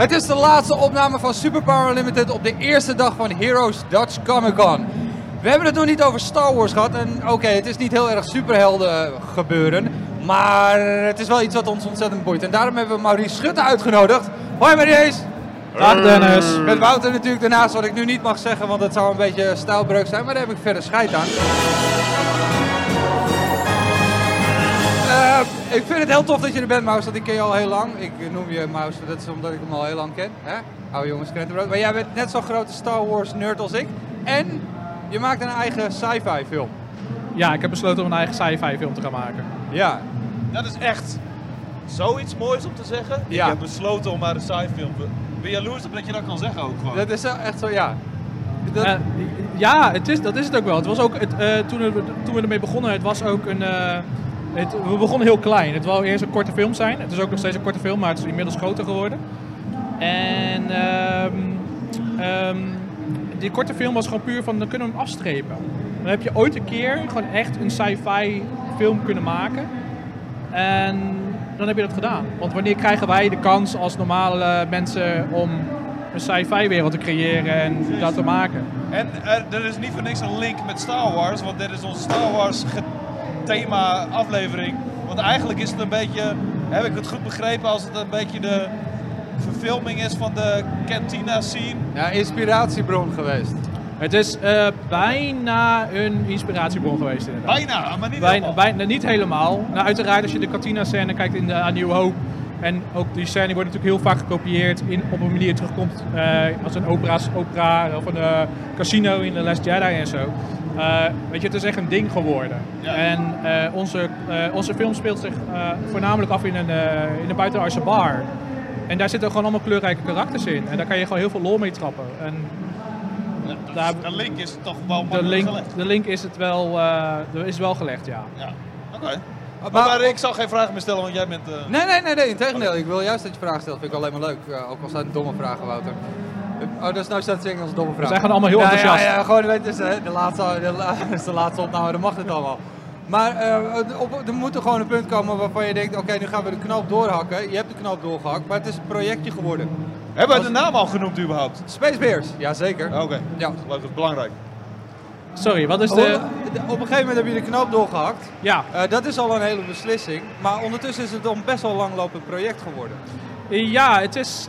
Het is de laatste opname van Superpower Limited op de eerste dag van Heroes Dutch Comic Con. We hebben het nog niet over Star Wars gehad. En oké, het is niet heel erg superhelden gebeuren. Maar het is wel iets wat ons ontzettend boeit. En daarom hebben we Maurice Schutte uitgenodigd. Hoi Maurice! Dag Dennis! Met Wouter natuurlijk daarnaast, wat ik nu niet mag zeggen, want het zou een beetje stijlbreuk zijn. Maar daar heb ik verder scheid aan. Uh, ik vind het heel tof dat je er bent, Maus, want ik ken je al heel lang. Ik noem je Maus, dat is omdat ik hem al heel lang ken. Hè? Oude jongens, krentenbrood. Maar jij bent net zo'n grote Star Wars nerd als ik. En je maakt een eigen sci-fi film. Ja, ik heb besloten om een eigen sci-fi film te gaan maken. Ja. Dat is echt zoiets moois om te zeggen. Ja. Ik heb besloten om maar een sci-fi film te... Ben je jaloers op dat je dat kan zeggen ook gewoon? Dat is echt zo, ja. Dat... Uh, ja, het is, dat is het ook wel. Het was ook, het, uh, toen, we, toen we ermee begonnen, het was ook een... Uh, het, we begonnen heel klein. Het wou eerst een korte film zijn. Het is ook nog steeds een korte film, maar het is inmiddels groter geworden. En um, um, die korte film was gewoon puur van, dan kunnen we hem afstrepen. Dan heb je ooit een keer gewoon echt een sci-fi film kunnen maken. En dan heb je dat gedaan. Want wanneer krijgen wij de kans als normale mensen om een sci-fi wereld te creëren en dat te maken? En uh, er is niet voor niks een link met Star Wars, want dit is onze Star Wars thema aflevering. Want eigenlijk is het een beetje, heb ik het goed begrepen, als het een beetje de verfilming is van de cantina scene. Ja, inspiratiebron geweest. Het is uh, bijna een inspiratiebron geweest inderdaad. Bijna, maar niet bijna, helemaal. Bijna, niet helemaal. Nou, uiteraard als je de cantina scène kijkt in de A New Hope. En ook die scène wordt natuurlijk heel vaak gekopieerd in, op een manier terugkomt uh, als een opera's, opera of een uh, casino in The Last Jedi en zo. Uh, weet je, het is echt een ding geworden. Ja. En onze, onze film speelt zich voornamelijk af in een, in een buitenaardse bar. En daar zitten gewoon allemaal kleurrijke karakters in. En daar kan je gewoon heel veel lol mee trappen. En daar, de link is toch wel de link, gelegd? De link is, het wel, uh, is wel gelegd, ja. ja. Oké. Okay. Maar, maar, maar, ik zal geen vragen meer stellen, want jij bent... Uh... Nee, nee, nee, nee, integendeel. Ik wil juist dat je vragen stelt. Vind ik alleen maar leuk. Uh, ook al zijn het domme vragen, Wouter. Oh, dat is nou staat als domme vraag. Zijn gewoon allemaal heel ja, enthousiast. Ja, ja, gewoon, weet je, de laatste, de, la, is de laatste opname, dan mag het allemaal. Maar uh, op, er moet er gewoon een punt komen waarvan je denkt, oké, okay, nu gaan we de knoop doorhakken. Je hebt de knoop doorgehakt, maar het is een projectje geworden. Hebben we de naam al genoemd überhaupt? Space Bears, ja zeker. Oké, okay. ja. dat is belangrijk. Sorry, wat is de... Op een gegeven moment heb je de knoop doorgehakt. Ja. Uh, dat is al een hele beslissing. Maar ondertussen is het een best wel langlopend project geworden. Ja, het, is,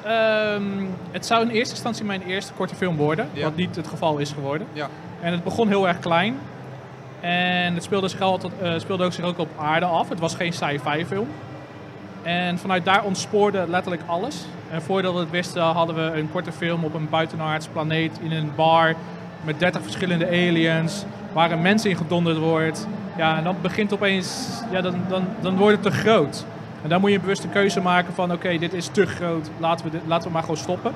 um, het zou in eerste instantie mijn eerste korte film worden. Ja. Wat niet het geval is geworden. Ja. En het begon heel erg klein. En het speelde, zich altijd, uh, speelde ook zich ook op aarde af. Het was geen sci-fi film. En vanuit daar ontspoorde letterlijk alles. En voordat we het wisten hadden we een korte film op een buitenaards planeet in een bar met 30 verschillende aliens, waar een mens in gedonderd wordt. Ja, en dan begint opeens, ja, dan, dan, dan wordt het te groot. En dan moet je een bewuste keuze maken van, oké, okay, dit is te groot, laten we, dit, laten we maar gewoon stoppen.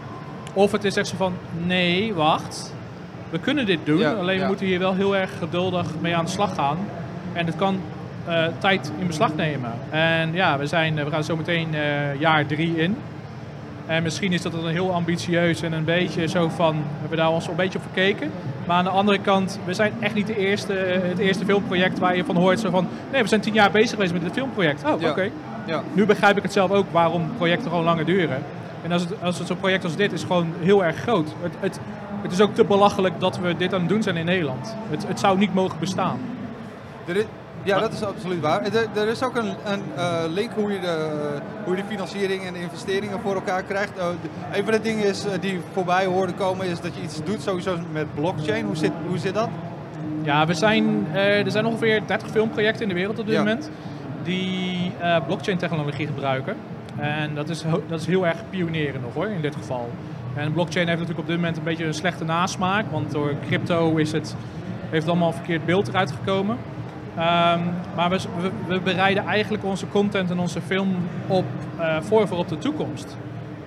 Of het is echt zo van, nee, wacht, we kunnen dit doen, Ja, alleen ja. we moeten hier wel heel erg geduldig mee aan de slag gaan. En het kan eh, tijd in beslag nemen. En ja, we, zijn, we gaan zo meteen eh, jaar drie in. En misschien is dat dan heel ambitieus en een beetje zo van, we hebben daar ons een beetje op verkeken. Maar aan de andere kant, we zijn echt niet de eerste, het eerste filmproject waar je van hoort zo van, nee, we zijn tien jaar bezig geweest met dit filmproject. Oh, Ja. oké. Ja. Nu begrijp ik het zelf ook waarom projecten gewoon langer duren. En als het, als het zo'n project als dit is gewoon heel erg groot. Het, het, het is ook te belachelijk dat we dit aan het doen zijn in Nederland. Het, het zou niet mogen bestaan. Er is- ja, dat is absoluut waar. Er, er is ook een, een eh, link hoe je, de, hoe je de financiering en de investeringen voor elkaar krijgt. Eh, de- een van de dingen is, eh, die voorbij horen komen is dat je iets doet sowieso met blockchain. Hoe zit, hoe zit dat? Ja, we zijn, eh, er zijn ongeveer 30 filmprojecten in de wereld op dit Ja. moment die eh, blockchain-technologie gebruiken. En dat is, dat is heel erg pioneren nog hoor, in dit geval. En blockchain heeft natuurlijk op dit moment een beetje een slechte nasmaak, want door crypto is het, heeft allemaal een verkeerd beeld eruit gekomen. Ehm, maar we, we, bereiden eigenlijk onze content en onze film op, eh, voor voor op de toekomst.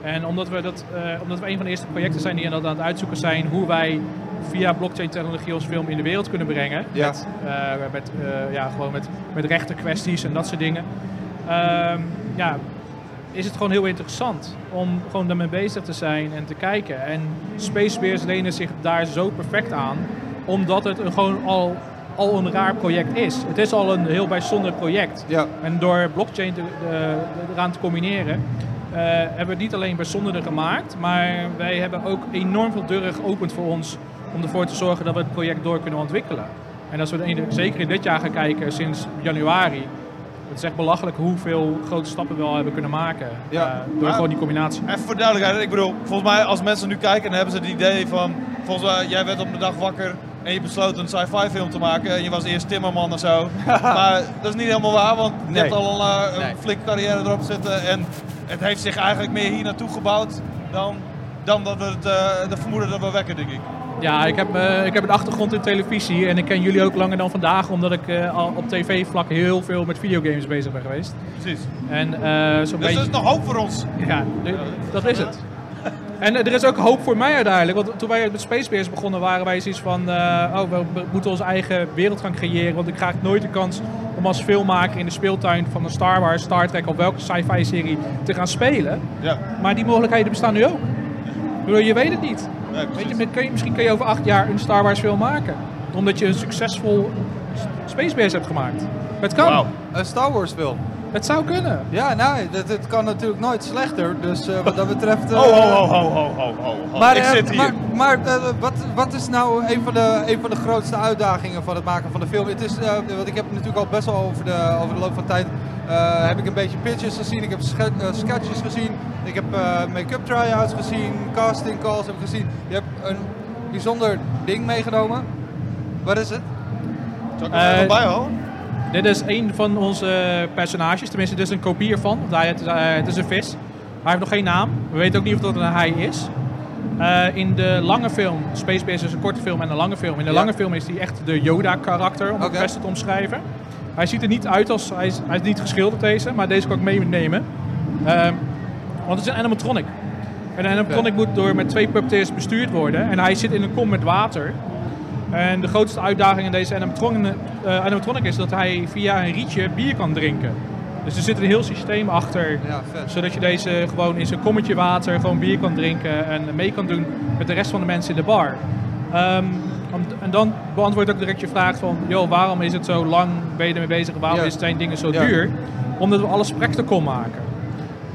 En omdat we, dat, eh, omdat we een van de eerste projecten zijn die aan het uitzoeken zijn hoe wij via blockchain technologie ons film in de wereld kunnen brengen. Ja. Met, eh, met, eh, ja, gewoon met, met rechtenkwesties en dat soort dingen. Ehm, ja, is het gewoon heel interessant om gewoon daarmee bezig te zijn en te kijken. En Space Bears lenen zich daar zo perfect aan, omdat het een, gewoon al, al een raar project is. Het is al een heel bijzonder project. Ja. En door blockchain te, de- de- eraan te combineren, eh, hebben we het niet alleen bijzonderder gemaakt, maar wij hebben ook enorm veel deuren geopend voor ons om ervoor te zorgen dat we het project door kunnen ontwikkelen. En als we in- zeker in dit jaar gaan kijken, sinds januari, het is echt belachelijk hoeveel grote stappen we al hebben kunnen maken. Ja. eh, door Maar- gewoon die combinatie. Even voor duidelijkheid, ik bedoel, volgens mij als mensen nu kijken, dan hebben ze het idee van, volgens mij, jij werd op de dag wakker en je besloot een sci-fi film te maken en je was eerst timmerman of zo. maar dat is niet helemaal waar, want je Nee. hebt al een, een Nee. flinke carrière erop zitten en het heeft zich eigenlijk meer hier naartoe gebouwd dan, dan dat we het eh, de vermoeden dat we wekken, denk ik. Ja, ik heb, eh, ik heb een achtergrond in televisie en ik ken jullie ook langer dan vandaag, omdat ik al op tv-vlak heel veel met videogames bezig ben geweest. Precies. En eh zo'n Dus er is nog hoop voor ons. Ja, dat is het. En er is ook hoop voor mij uiteindelijk. Want toen wij met Space Bears begonnen, waren wij zoiets van... oh, we we moeten onze eigen wereld gaan creëren. Want ik krijg nooit de kans om als filmmaker in de speeltuin van een Star Wars, Star Trek of welke sci-fi serie te gaan spelen. Ja, Maar die mogelijkheden bestaan nu ook. Ik bedoel, je weet het niet. Nee, Weet je, kun je, misschien kun je over acht jaar een Star Wars film maken. Omdat je een succesvol Space Base hebt gemaakt. Het kan. Een Star Wars film. Het zou kunnen. Ja, nou, het, het kan natuurlijk nooit slechter. Dus eh, wat dat betreft... eh, Ho, ho, ho, ho, ho, ho, ho, ho. Maar, ik eh, zit hier. maar, maar eh, wat, wat is nou een van, de, een van de grootste uitdagingen van het maken van de film? Het is, eh, want ik heb natuurlijk al best wel over de, over de loop van tijd eh, heb ik een beetje pitches gezien, ik heb eh, sketches gezien, ik heb eh, make-up try-outs gezien, casting calls heb ik gezien. Je hebt een bijzonder ding meegenomen. Wat is het? Zal ik er even Eh, bij houden? Dit is een van onze personages. Tenminste, dit is een kopie ervan. Want hij- Het is, eh, het is een vis. Hij heeft nog geen naam. We weten ook niet of dat een hij is. Eh, in de lange film, Space Base is een korte film en een lange film. In de Ja. lange film is hij echt de Yoda-karakter, om het beste te omschrijven. Hij ziet er niet uit als, hij is, hij is niet geschilderd deze, maar deze kan ik meenemen. Ehm, want het is een animatronic. En een animatronic moet door met twee puppeteers bestuurd worden. En hij zit in een kom met water. En de grootste uitdaging in deze animatronic, eh, animatronic is dat hij via een rietje bier kan drinken. Dus er zit een heel systeem achter, Ja, zodat je deze gewoon in zijn kommetje water gewoon bier kan drinken en mee kan doen met de rest van de mensen in de bar. Ehm, en dan beantwoord ook direct je vraag van, joh, waarom is het zo lang, ben je ermee bezig, waarom Ja. zijn dingen zo Ja. duur? Omdat we alles practical maken.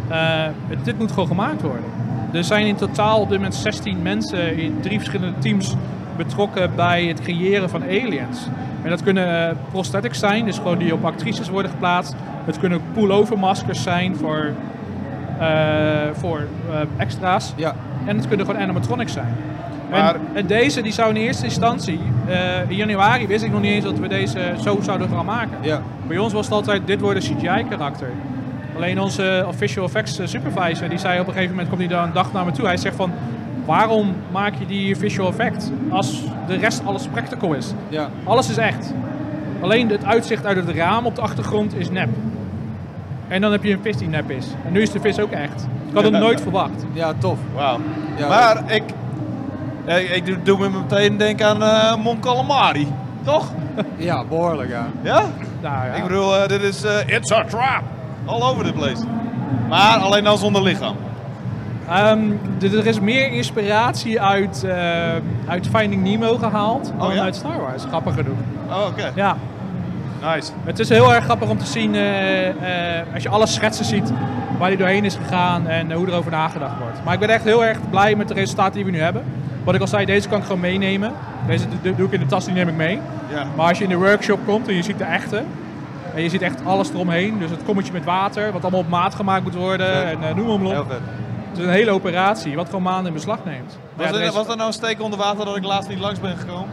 Eh, dit moet gewoon gemaakt worden. Er zijn in totaal op dit moment 16 mensen in drie verschillende teams betrokken bij het creëren van aliens. En dat kunnen eh, prosthetics zijn, dus gewoon die op actrices worden geplaatst. Het kunnen pullover maskers zijn voor, eh, voor eh, extra's. Ja, En het kunnen gewoon animatronics zijn. Maar- En, en deze die zou in eerste instantie, in januari wist ik nog niet eens dat we deze zo zouden gaan maken. ja. Bij ons was het altijd, dit wordt een CGI-karakter. Alleen onze official effects supervisor, die zei op een gegeven moment, komt hij daar een dag naar me toe. Hij zegt van, waarom maak je die visual effect als de rest alles practical is? ja. Alles is echt. Alleen het uitzicht uit het raam op de achtergrond is nep. En dan heb je een vis die nep is. En nu is de vis ook echt. Ik had het nooit verwacht. Ja, tof. Wauw. Ja, maar ik, ik, ik doe, doe me meteen denken aan eh Mon Calamari. Toch? Ja, behoorlijk, ja. Ja? Nou ja. Ik bedoel, eh, dit is eh, It's a Trap. All over the place. Maar alleen dan zonder lichaam. Ehm, er is meer inspiratie uit, eh, uit Finding Nemo gehaald dan Oh, ja? uit Star Wars, grappig genoeg. Oh, oké. Ja, Nice. het is heel erg grappig om te zien eh, eh, als je alle schetsen ziet waar hij doorheen is gegaan en eh, hoe erover nagedacht wordt. Maar ik ben echt heel erg blij met de resultaten die we nu hebben. Wat ik al zei, deze kan ik gewoon meenemen. Deze doe ik in de tas, die neem ik mee. Maar als je in de workshop komt en je ziet de echte, en je ziet echt alles eromheen, dus het kommetje met water, wat allemaal op maat gemaakt moet worden Vet. en eh, noem maar Heel op. is een hele operatie, wat gewoon maanden in beslag neemt. Was, Ja, er is- was er nou een steek onder water dat ik laatst niet langs ben gekomen?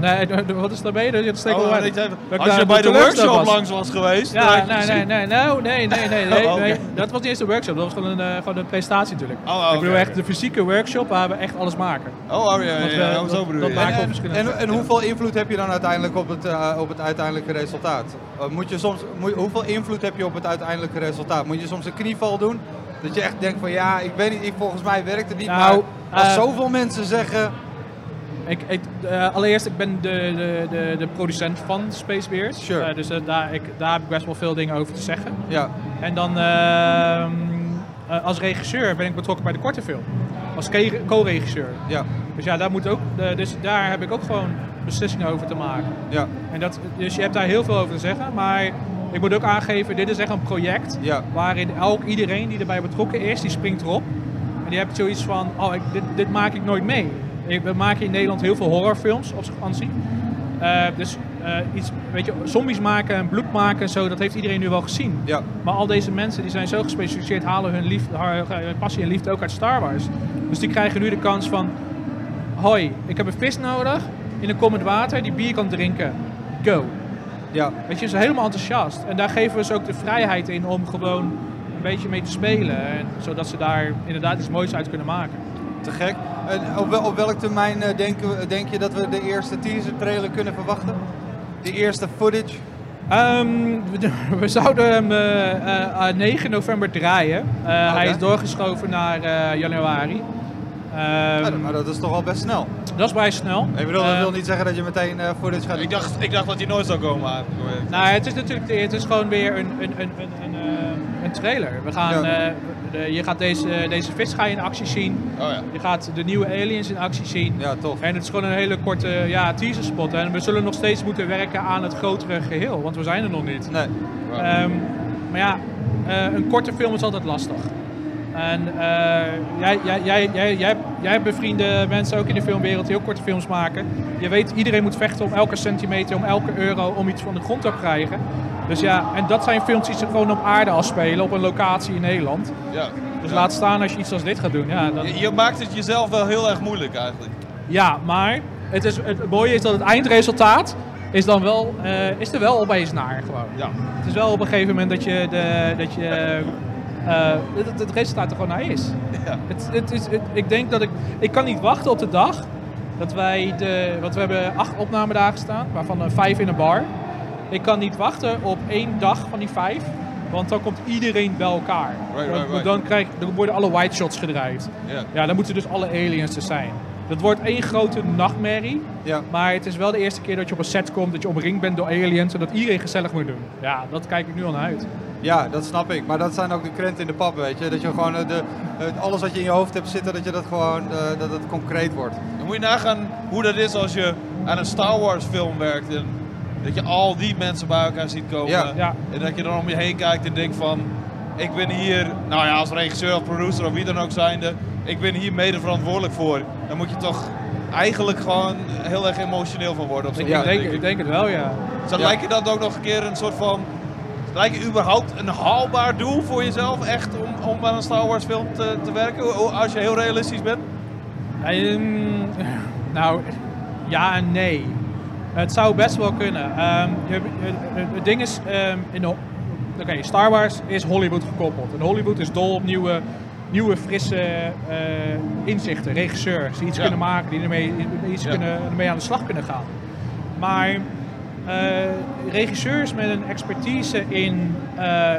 Nee, wat is daarmee? Dat je het steek Oh, wel uit. weet je, Dat ik als je bij de workshop was. langs was geweest, Ja, je nee, nee, nee, nou, nee, nee, nee, nee, Oh, oké. nee. Dat was niet eens de workshop, dat was gewoon een, eh, gewoon een presentatie natuurlijk. Oh, ik bedoel echt de fysieke workshop waar we echt alles maken. Oh, oh, ja, ja, ja, oh, zo dat- bedoel dat je. maakt- En, en, hoeveel invloed heb je dan uiteindelijk op het, eh, op het uiteindelijke resultaat? Eh, moet je soms, moet, hoeveel invloed heb je op het uiteindelijke resultaat? Moet je soms een knieval doen? Dat je echt denkt van ja, ik weet niet, ik, volgens mij werkt het niet. Nou, maar als eh, zoveel mensen zeggen, Ik, ik, eh, allereerst, ik ben de, de, de, de producent van Space Bears. Sure. Eh, dus daar, ik, daar heb ik best wel veel dingen over te zeggen. ja, En dan ehm, eh, als regisseur ben ik betrokken bij de korte film. Als co-regisseur. ja, Dus ja, daar, moet ook, dus daar heb ik ook gewoon beslissingen over te maken. ja, En dat, dus je hebt daar heel veel over te zeggen. Maar Ik moet ook aangeven, dit is echt een project Ja. waarin elk, iedereen die erbij betrokken is, die springt erop. En die hebt zoiets van, oh, ik, dit, dit maak ik nooit mee. Ik- We maken in Nederland heel veel horrorfilms op vakantie. Eh dus eh, iets, weet je, zombies maken en bloed maken en zo, dat heeft iedereen nu wel gezien. Ja. Maar al deze mensen die zijn zo gespecialiseerd, halen hun, liefde, hun passie en liefde ook uit Star Wars. Dus die krijgen nu de kans van, hoi, ik heb een vis nodig in een kom met water die bier kan drinken. Go. Ja. Weet je, ze zijn helemaal enthousiast. En daar geven we ze ook de vrijheid in om gewoon een beetje mee te spelen. En, zodat ze daar inderdaad iets moois uit kunnen maken. Te gek. En op, wel, op welk termijn eh, denken we, denk je dat we de eerste teaser trailer kunnen verwachten? De eerste footage? Ehm, we, we zouden hem eh, eh, eh, 9 november draaien. Eh, Hij is doorgeschoven naar eh, januari. Ehm, Ja, maar dat is toch al best snel. dat is vrij snel. Ik bedoel, dat wil niet zeggen dat je meteen eh, footage gaat Ik dacht, ik dacht dat hij nooit zou komen eigenlijk. Nou, het is natuurlijk het is gewoon weer een, een, een, een, een, eh, een trailer. We gaan, Ja. eh, de- je gaat deze, deze vis ga je in actie zien. Oh ja. Je gaat de nieuwe aliens in actie zien. Ja, tof. En het is gewoon een hele korte ja, teaser spot. En we zullen nog steeds moeten werken aan het grotere geheel, want we zijn er nog niet. Nee. Ehm, maar ja, eh, een korte film is altijd lastig. En eh, jij, jij, jij, jij, jij, jij hebt bevriende mensen ook in de filmwereld die ook korte films maken. Je weet, iedereen moet vechten om elke centimeter, om elke euro, om iets van de grond te krijgen. Dus ja, en dat zijn films die zich gewoon op aarde afspelen, op een locatie in Nederland. Ja. Dus Ja. laat staan als je iets als dit gaat doen. Ja, dan, Je, je maakt het jezelf wel heel erg moeilijk eigenlijk. ja maar het, is, het mooie is dat het eindresultaat is, dan wel, eh, is er wel opeens naar gewoon. Ja. Het is wel op een gegeven moment dat je, de, dat je eh, het, het resultaat er gewoon naar is. Ja. Het, het is het- ik denk dat ik, ik kan niet wachten op de dag dat wij de, want we hebben acht opnamedagen staan, waarvan er vijf in een bar. Ik kan niet wachten op één dag van die vijf, want dan komt iedereen bij elkaar. Right, Want- right, right. Dan, krijg, dan worden alle white shots gedraaid. Ja, dan moeten dus alle aliens er zijn. Dat wordt één grote nachtmerrie. Ja. Maar het is wel de eerste keer dat je op een set komt, dat je omringd bent door aliens en dat iedereen gezellig moet doen. Ja, dat kijk ik nu al naar uit. Ja, dat snap ik. Maar dat zijn ook de krenten in de pap, weet je. Dat je gewoon eh, de, alles wat je in je hoofd hebt zitten, dat je dat gewoon, eh, dat het concreet wordt. Dan moet je nagaan hoe dat is als je aan een Star Wars film werkt. En dat je al die mensen bij elkaar ziet komen. Ja. Ja. En dat je dan om je heen kijkt en denkt van... Ik ben hier, nou ja, als regisseur of producer of wie dan ook zijnde... Ik ben hier mede verantwoordelijk voor. Dan moet je toch eigenlijk gewoon heel erg emotioneel van worden. Op Ik, denk, ik denk het wel, ja. Zou Ja. lijkt je dat ook nog een keer een soort van... Lijkt je überhaupt een haalbaar doel voor jezelf echt om, om aan een Star Wars film te, te werken? Als je heel realistisch bent? Ehm, nou, ja en nee. Het zou best wel kunnen. Ehm, je- je- het ding is, ehm, in oké, Star Wars is Hollywood gekoppeld. En Hollywood is dol op nieuwe, nieuwe frisse eh, inzichten, regisseurs die iets Ja. kunnen maken, die ermee, iets Ja. kunnen, ermee aan de slag kunnen gaan. Maar eh, regisseurs met een expertise in eh,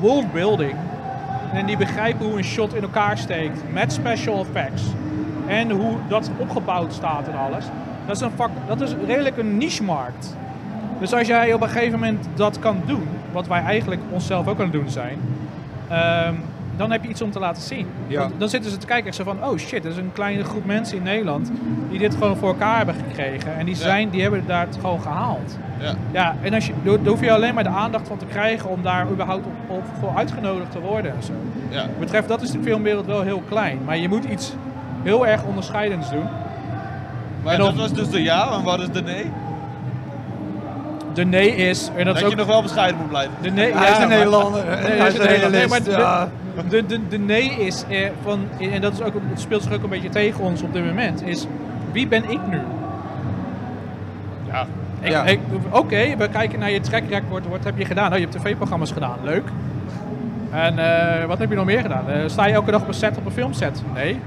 worldbuilding en die begrijpen hoe een shot in elkaar steekt met special effects en hoe dat opgebouwd staat en alles. Dat is, een vak, dat is redelijk een niche-markt. Dus als jij op een gegeven moment dat kan doen, wat wij eigenlijk onszelf ook aan het doen zijn, ehm, dan heb je iets om te laten zien. Ja. Dan zitten ze te kijken en zo van, oh shit, er is een kleine groep mensen in Nederland die dit gewoon voor elkaar hebben gekregen. En die, Ja. zijn, die hebben daar het gewoon gehaald. Ja. Ja, en als je, daar hoef je alleen maar de aandacht van te krijgen om daar überhaupt op, op voor uitgenodigd te worden en zo. ja. Wat betreft, dat is de filmwereld wel heel klein. Maar je moet iets heel erg onderscheidends doen. Maar En dat was dus de ja, en wat is de nee? De nee is... En dat Dat, is ook, je nog wel bescheiden moet blijven. de nee, hij is een Nederlander. Nee, hij is een Nederlander. Nee, maar de-. De, de, de nee is eh, van, en dat is ook, het speelt zich ook een beetje tegen ons op dit moment, is wie ben ik nu? Ja. Oké, we kijken naar je track record. Wat heb je gedaan? Nou, je hebt tv-programma's gedaan. Leuk. En eh, wat heb je nog meer gedaan? Eh, sta je elke dag op een set, op een filmset? Nee.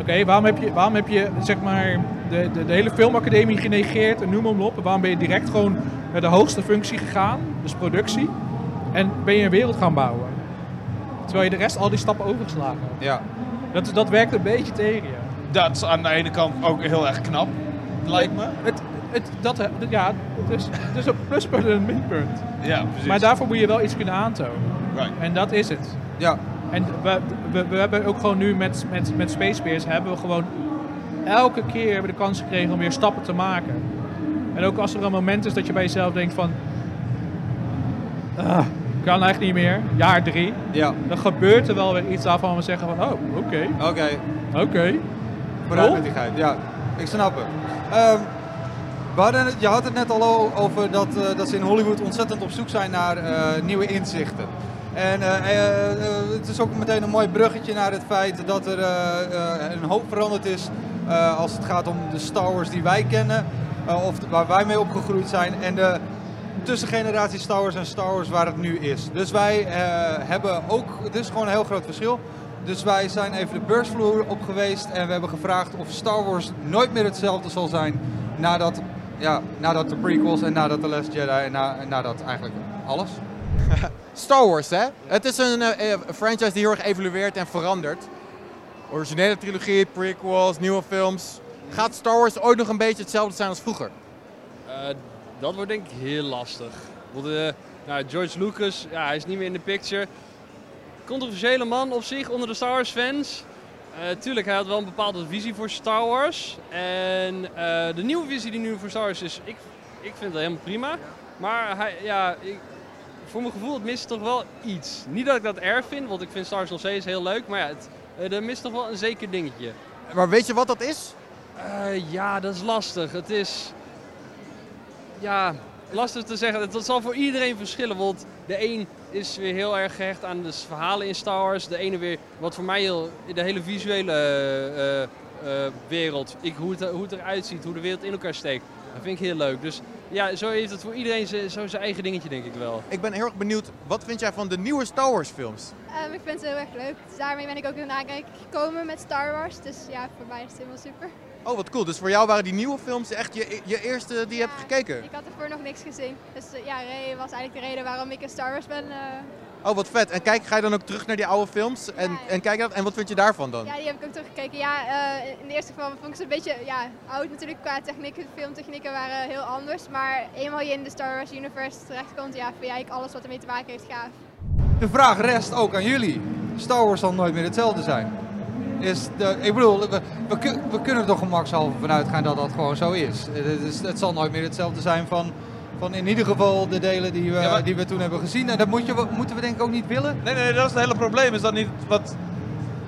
Oké, waarom, heb je, waarom heb je zeg maar, de, de, de hele filmacademie genegeerd en noem maar op? En waarom ben je direct gewoon naar de hoogste functie gegaan? Dus productie. En ben je een wereld gaan bouwen? Terwijl je de rest al die stappen overgeslagen hebt. Ja. Dat, dat werkt een beetje tegen je. Dat is aan de ene kant ook heel erg knap, lijkt me. Het, het, dat, ja, het is, het is een pluspunt en een minpunt. Ja, precies. Maar daarvoor moet je wel iets kunnen aantonen. Right. En dat is het. Ja. En we, we, we hebben ook gewoon nu met, met, met Space Bears hebben we gewoon elke keer hebben we de kans gekregen om weer stappen te maken. En ook als er een moment is dat je bij jezelf denkt van... ah, kan echt niet meer. Jaar drie. Ja, Dan gebeurt er wel weer iets waarvan we zeggen van, oh, oké, oké. oké. Cool. met die geit. Ja, ik snap het. Ehm, het. Je had het net al over dat, eh, dat ze in Hollywood ontzettend op zoek zijn naar eh, nieuwe inzichten. En eh, het is ook meteen een mooi bruggetje naar het feit dat er een hoop veranderd is als het gaat om de Star Wars die wij kennen, of waar wij mee opgegroeid zijn, en de tussengeneratie Star Wars en Star Wars waar het nu is. Dus wij eh, hebben ook, het is gewoon een heel groot verschil. Dus wij zijn even de beursvloer op geweest en we hebben gevraagd of Star Wars nooit meer hetzelfde zal zijn nadat, ja, nadat de prequels en nadat The Last Jedi en na, en nadat eigenlijk alles. Star Wars, hè? Het is een eh, eh, franchise die heel erg evolueert en verandert. Originele trilogie, prequels, nieuwe films. Gaat Star Wars ooit nog een beetje hetzelfde zijn als vroeger? Eh, dat wordt denk ik heel lastig. Want, eh, nou, George Lucas, ja, hij is niet meer in de picture. Controversiële man op zich onder de Star Wars fans. Eh, tuurlijk, hij had wel een bepaalde visie voor Star Wars. En eh, de nieuwe visie die nu voor Star Wars is, ik, ik vind dat helemaal prima. Maar hij, ja, ik, voor mijn gevoel, het mist toch wel iets. Niet dat ik dat erg vind, want ik vind Star Wars nog steeds heel leuk. Maar ja, het, er mist toch wel een zeker dingetje. Maar weet je wat dat is? Ja, dat is lastig. Het is. Ja, lastig te zeggen. Dat zal voor iedereen verschillen. Want de een is weer heel erg gehecht aan de verhalen in Star Wars. De ene weer, wat voor mij heel. de hele visuele eh, eh, eh, wereld. Ik, hoe, het, hoe het eruit ziet, hoe de wereld in elkaar steekt. Dat vind ik heel leuk. Dus ja, zo heeft het voor iedereen zijn- zo zijn eigen dingetje, denk ik wel. Ik ben heel erg benieuwd, wat vind jij van de nieuwe Star Wars films? Ehm, ik vind het heel erg leuk. Dus daarmee ben ik ook in aanraking gekomen met Star Wars. Dus ja, voor mij is het helemaal super. Oh, wat cool. Dus voor jou waren die nieuwe films echt je, je eerste die je hebt gekeken? Ik had ervoor nog niks gezien. Dus eh, ja, Ray was eigenlijk de reden waarom ik in Star Wars ben. eh. Oh, wat vet. En kijk, ga je dan ook terug naar die oude films? En, Ja. en kijk dat. En wat vind je daarvan dan? ja, die heb ik ook teruggekeken. Ja, eh, in de eerste geval vond ik ze een beetje ja, oud natuurlijk qua technieken. De filmtechnieken waren heel anders. Maar eenmaal je in de Star Wars universe terechtkomt, ja, vind jij alles wat ermee te maken heeft gaaf. De vraag rest ook aan jullie. Star Wars zal nooit meer hetzelfde zijn. Is de, ik bedoel, we, we, kun- we kunnen er toch gemakshalve vanuit gaan dat dat gewoon zo is. Het, is. het zal nooit meer hetzelfde zijn van, van in ieder geval de delen die we, Ja, maar- die we toen hebben gezien. En dat moet je, moeten we denk ik ook niet willen. Nee, nee, dat is het hele probleem. Is dat niet wat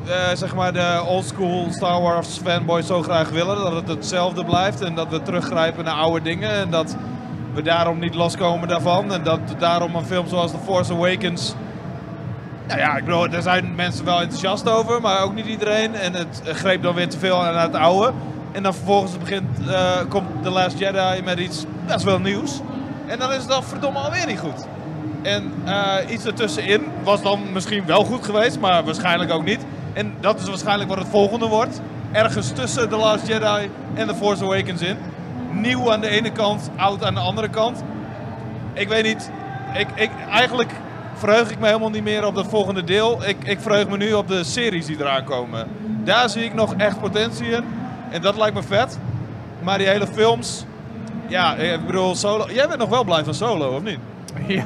eh, zeg maar de oldschool Star Wars fanboys zo graag willen? Dat het hetzelfde blijft en dat we teruggrijpen naar oude dingen. En dat we daarom niet loskomen daarvan. En dat daarom een film zoals The Force Awakens... Nou ja, ik bedoel, daar zijn mensen wel enthousiast over, maar ook niet iedereen. En het greep dan weer te veel aan het oude. En dan vervolgens begint, eh, komt The Last Jedi met iets best wel nieuws. En dan is het dan verdomme alweer niet goed. En eh, iets ertussenin was dan misschien wel goed geweest, maar waarschijnlijk ook niet. En dat is waarschijnlijk wat het volgende wordt. Ergens tussen The Last Jedi en The Force Awakens in. Nieuw aan de ene kant, oud aan de andere kant. Ik weet niet. Ik, ik, eigenlijk verheug ik me helemaal niet meer op dat volgende deel. Ik, ik verheug me nu op de series die eraan komen. Daar zie ik nog echt potentie in. En dat lijkt me vet. Maar die hele films. Ja, ik bedoel, solo. Jij bent nog wel blij van solo, of niet? Ja,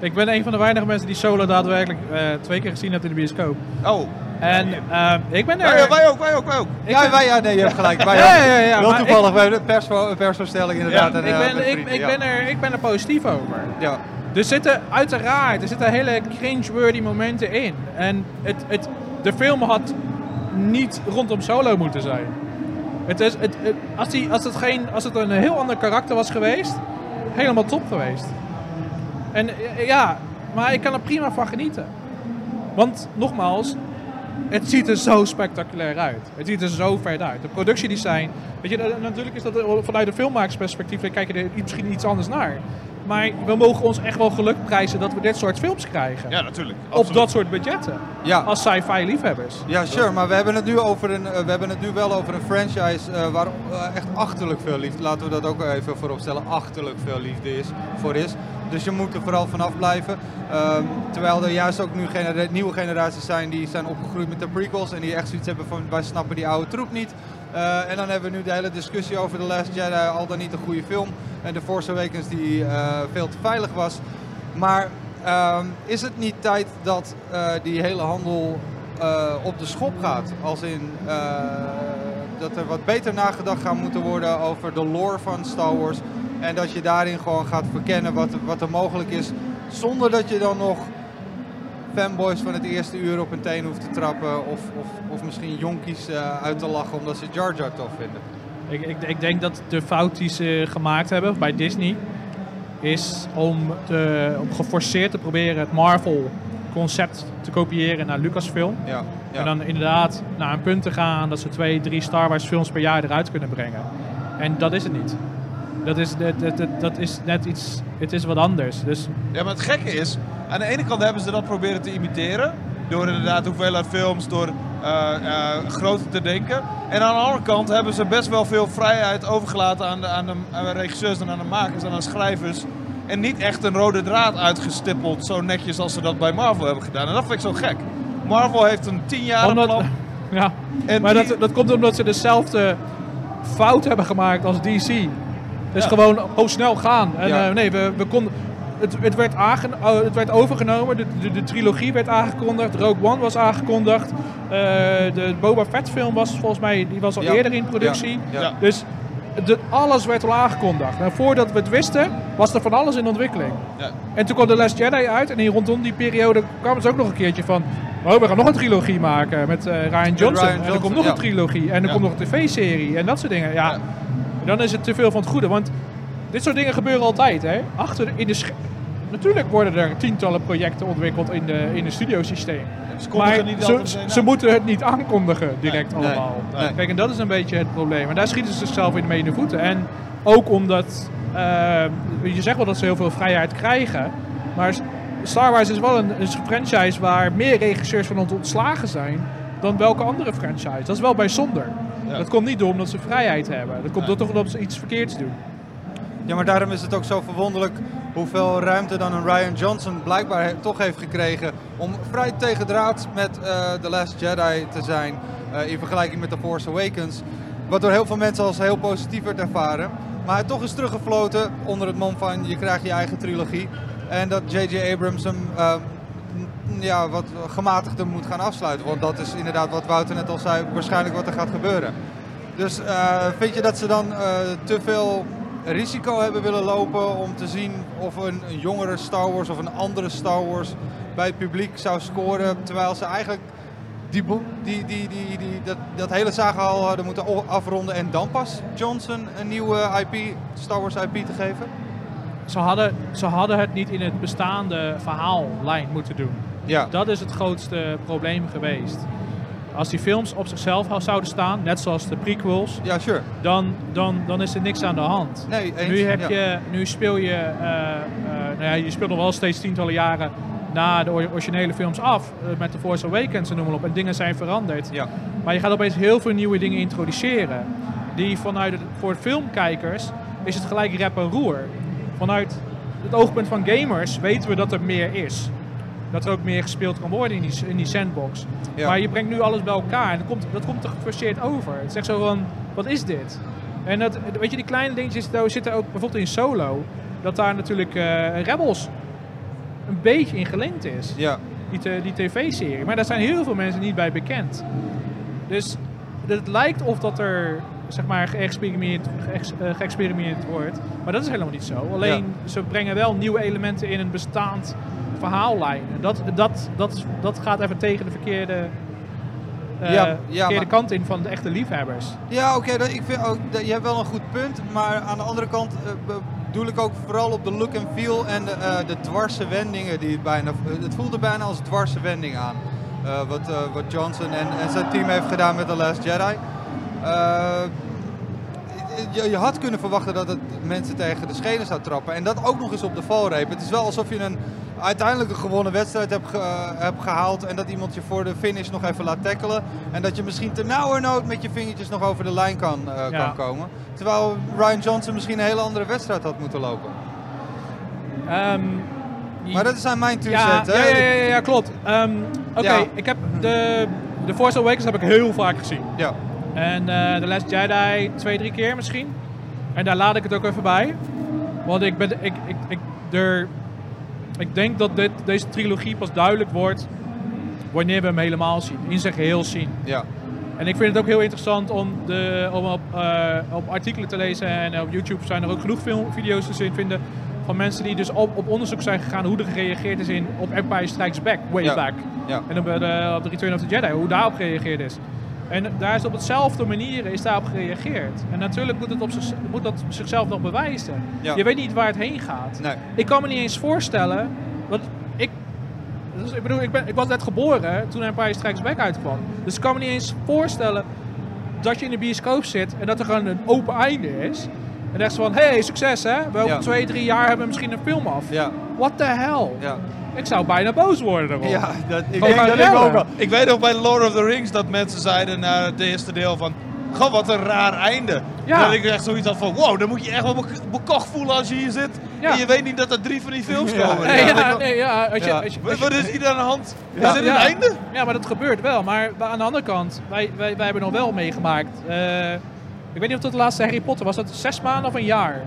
ik ben een van de weinige mensen die Solo daadwerkelijk eh, twee keer gezien heeft in de bioscoop. Oh, En eh, ik ben er... wij, wij ook, wij ook, wij ook. Ja, wij, ja, nee, je hebt gelijk. Wij Ja, ook. ja, ja, Heel toevallig, we hebben een persvo- een persvoorstelling inderdaad. Ja, en, ik, eh, ben, met ik, vrienden, ik, ja. ben er, ik ben er positief over. Ja. Er zitten uiteraard er zitten hele cringe-worthy momenten in. En het, het, de film had niet rondom Solo moeten zijn. Het is, het, als, die, als, het geen, als het een heel ander karakter was geweest, helemaal top geweest. En eh, ja, maar ik kan er prima van genieten. Want nogmaals, het ziet er zo spectaculair uit. Het ziet er zo ver uit. De productiedesign. Weet je, eh, natuurlijk is dat eh, vanuit een filmmakersperspectief, kijk je er misschien iets anders naar. Maar we mogen ons echt wel geluk prijzen dat we dit soort films krijgen. Ja, natuurlijk. op dat soort budgetten. Ja. Als sci-fi liefhebbers. Ja, sure, maar we hebben het nu, over een, eh, we hebben het nu wel over een franchise eh, waar eh, echt achterlijk veel liefde, laten we dat ook even voorop stellen, achterlijk veel liefde is, voor is. Dus je moet er vooral vanaf blijven. Ehm, terwijl er juist ook nu genera- nieuwe generaties zijn die zijn opgegroeid met de prequels en die echt zoiets hebben van wij snappen die oude troep niet. Eh, en dan hebben we nu de hele discussie over The Last Jedi, al dan niet een goede film. En The Force Awakens die eh, veel te veilig was. Maar ehm, is het niet tijd dat eh, die hele handel op de schop gaat? Als in dat er wat beter nagedacht gaat moeten worden over de lore van Star Wars. En dat je daarin gewoon gaat verkennen wat, wat er mogelijk is Zonder dat je dan nog fanboys van het eerste uur op een teen hoeft te trappen. Of, of, of misschien jonkies eh, uit te lachen omdat ze Jar Jar tof vinden. Ik, ik, ik denk dat de fout die ze gemaakt hebben bij Disney is om, te, om geforceerd te proberen het Marvel concept te kopiëren naar Lucasfilm. Ja, ja. En dan inderdaad naar een punt te gaan dat ze twee, drie Star Wars films per jaar eruit kunnen brengen. En dat is het niet. Dat is, dat, dat, dat- is net iets, het is wat anders. Dus Ja, maar het gekke is, aan de ene kant hebben ze dat proberen te imiteren. Door inderdaad hoeveelheid films, door eh, eh, groter te denken. En aan de andere kant hebben ze best wel veel vrijheid overgelaten aan de, aan de, aan de regisseurs en aan de makers en aan de schrijvers. En niet echt een rode draad uitgestippeld, zo netjes als ze dat bij Marvel hebben gedaan. En dat vind ik zo gek. Marvel heeft een tien jaar Omdat- plan. ja, En maar die- dat, dat komt omdat ze dezelfde fout hebben gemaakt als DC. Dus Ja. gewoon oh, snel gaan. En Ja. eh, nee, we, we konden... Het, het, werd aange, oh, het werd overgenomen, de, de, de trilogie werd aangekondigd, Rogue One was aangekondigd, eh, de Boba Fett film was volgens mij, die was al Ja. eerder in productie. Dus de, alles werd al aangekondigd. En voordat we het wisten, was er van alles in ontwikkeling. Ja. En toen kwam The Last Jedi uit en in rondom die periode kwam het ook nog een keertje van... Oh, we gaan nog een trilogie maken met eh, Ryan Johnson. Ryan en er komt nog ja. een trilogie. En er Ja. komt nog een tv-serie en dat soort dingen. Ja, Ja. Dan is het te veel van het goede. Want dit soort dingen gebeuren altijd, hè. Achter in de... Natuurlijk worden er tientallen projecten ontwikkeld in de, in de studiosysteem. Ze Maar niet ze, moeten het niet aankondigen direct Nee, allemaal. nee. Kijk, en dat is een beetje het probleem. En daar schieten ze zichzelf in mee in de voeten. En ook omdat, eh, je zegt wel dat ze heel veel vrijheid krijgen. Maar Star Wars is wel een, een franchise waar meer regisseurs van ons ontslagen zijn dan welke andere franchise. Dat is wel bijzonder. Ja. Dat komt niet door omdat ze vrijheid hebben. Dat komt door toch omdat ze iets verkeerds doen. Ja, maar daarom is het ook zo verwonderlijk hoeveel ruimte dan een Ryan Johnson blijkbaar he- toch heeft gekregen om vrij tegendraads met eh The Last Jedi te zijn eh, in vergelijking met The Force Awakens. Wat door heel veel mensen als heel positief werd ervaren. Maar hij toch is teruggefloten onder het mom van je krijgt je eigen trilogie. En dat J.J. Abrams hem eh, n- ja, wat gematigder moet gaan afsluiten. Want dat is inderdaad wat Wouter net al zei, waarschijnlijk wat er gaat gebeuren. Dus eh, vind je dat ze dan eh, te veel risico hebben willen lopen om te zien of een, jongere Star Wars of een andere Star Wars bij het publiek zou scoren, terwijl ze eigenlijk die, die, die, die, die, dat, dat hele zagenhal hadden moeten afronden en dan pas Johnson een nieuwe IP, Star Wars IP te geven? Ze hadden, ze hadden het niet in het bestaande verhaallijn moeten doen. Ja, Dat is het grootste probleem geweest. Als die films op zichzelf zouden staan, net zoals de prequels, ja sure. dan, dan, dan is er niks aan de hand. Nee, eens. Nu, heb ja. je, nu speel je, eh, eh, nou ja, je speelt nog wel steeds tientallen jaren na de or- originele films af, eh, met The Force Awakens en noem maar op, en dingen zijn veranderd. Ja. Maar je gaat opeens heel veel nieuwe dingen introduceren. Die vanuit het, voor filmkijkers is het gelijk rep en roer. Vanuit het oogpunt van gamers weten we dat er meer is. Dat er ook meer gespeeld kan worden in die, in die sandbox. Ja. Maar je brengt nu alles bij elkaar en dat komt, dat komt er geforceerd over. Het is echt zo van, wat is dit? En dat, weet je, die kleine dingetjes daar zitten ook bijvoorbeeld in Solo. Dat daar natuurlijk eh, Rebels een beetje in gelinkt is Ja. die, te- die tv-serie. Maar daar zijn heel veel mensen niet bij bekend. Dus het lijkt of dat er zeg maar geëxperimenteerd, geëx- eh, geëxperimenteerd wordt. Maar dat is helemaal niet zo. Alleen ze brengen wel nieuwe elementen in een bestaand verhaallijn. En dat, dat, dat, dat gaat even tegen de verkeerde, Ja, ja, verkeerde maar- kant in van de echte liefhebbers. Ja, oké, ik vind ook, dat- je hebt wel een goed punt. Maar aan de andere kant eh, bedoel ik ook vooral op de look en feel en de, eh, de dwarse wendingen die het bijna... Het voelde bijna als dwarse wending aan. wat, wat Johnson en, en zijn team heeft gedaan met The Last Jedi. Je, je had kunnen verwachten dat het mensen tegen de schenen zou trappen. En dat ook nog eens op de valreep. Het is wel alsof je een uiteindelijk een gewonnen wedstrijd hebt, ge- eh, hebt gehaald. En dat iemand je voor de finish nog even laat tackelen. En dat je misschien ternauwernood met je vingertjes nog over de lijn kan, eh, Ja. kan komen. Terwijl Ryan Johnson misschien een hele andere wedstrijd had moeten lopen. Ehm, Maar dat zijn mijn two ja, hè? ja, ja, ja, ja, klopt. Ehm, Oké, Ja. ik heb de, de Force Awakens heb ik heel vaak gezien. Ja. En eh The Last Jedi twee, drie keer misschien. En daar laat ik het ook even bij. Want ik, ben, ik, ik, ik, er, ik denk dat dit, deze trilogie pas duidelijk wordt wanneer we hem helemaal zien. In zijn geheel zien. ja. En ik vind het ook heel interessant om, de, om op, eh, op artikelen te lezen. En op YouTube zijn er ook genoeg film, video's te zien vinden Van mensen die dus op, op onderzoek zijn gegaan hoe er gereageerd is in, op Empire Strikes Back, way Ja. back. Ja. En op de, op de Return of the Jedi, hoe daarop gereageerd is. En daar is op hetzelfde manier is daarop gereageerd. En natuurlijk moet, het op zich, moet dat zichzelf nog bewijzen. Ja. Je weet niet waar het heen gaat. Nee. Ik kan me niet eens voorstellen, want ik, dus ik bedoel, ik, ben, ik was net geboren toen Empire Strikes Back uitkwam. Dus ik kan me niet eens voorstellen dat je in de bioscoop zit en dat er gewoon een open einde is. En echt zo van, hey, succes hè, we over Ja. twee, drie jaar hebben we misschien een film af. Ja, What the hell? ja. Ik zou bijna boos worden daarom. ja dat, ik denk dat ik ook al. Ik weet nog bij Lord of the Rings dat mensen zeiden na het eerste deel van... Goh, wat een raar einde. Ja. Dat ik echt zoiets had van, wow, dan moet je echt wel bek- bekocht voelen als je hier zit. Ja. En je weet niet dat er drie van die films komen. Nee, ja, ik, nee, ja, als je, Ja. als je, Wat als je- wat is hier aan de hand? Ja. Is dit een einde? Ja, maar dat gebeurt wel. Maar aan de andere kant, wij, wij, wij hebben nog wel meegemaakt. eh, ik weet niet of dat de laatste Harry Potter was. Dat zes maanden of een jaar?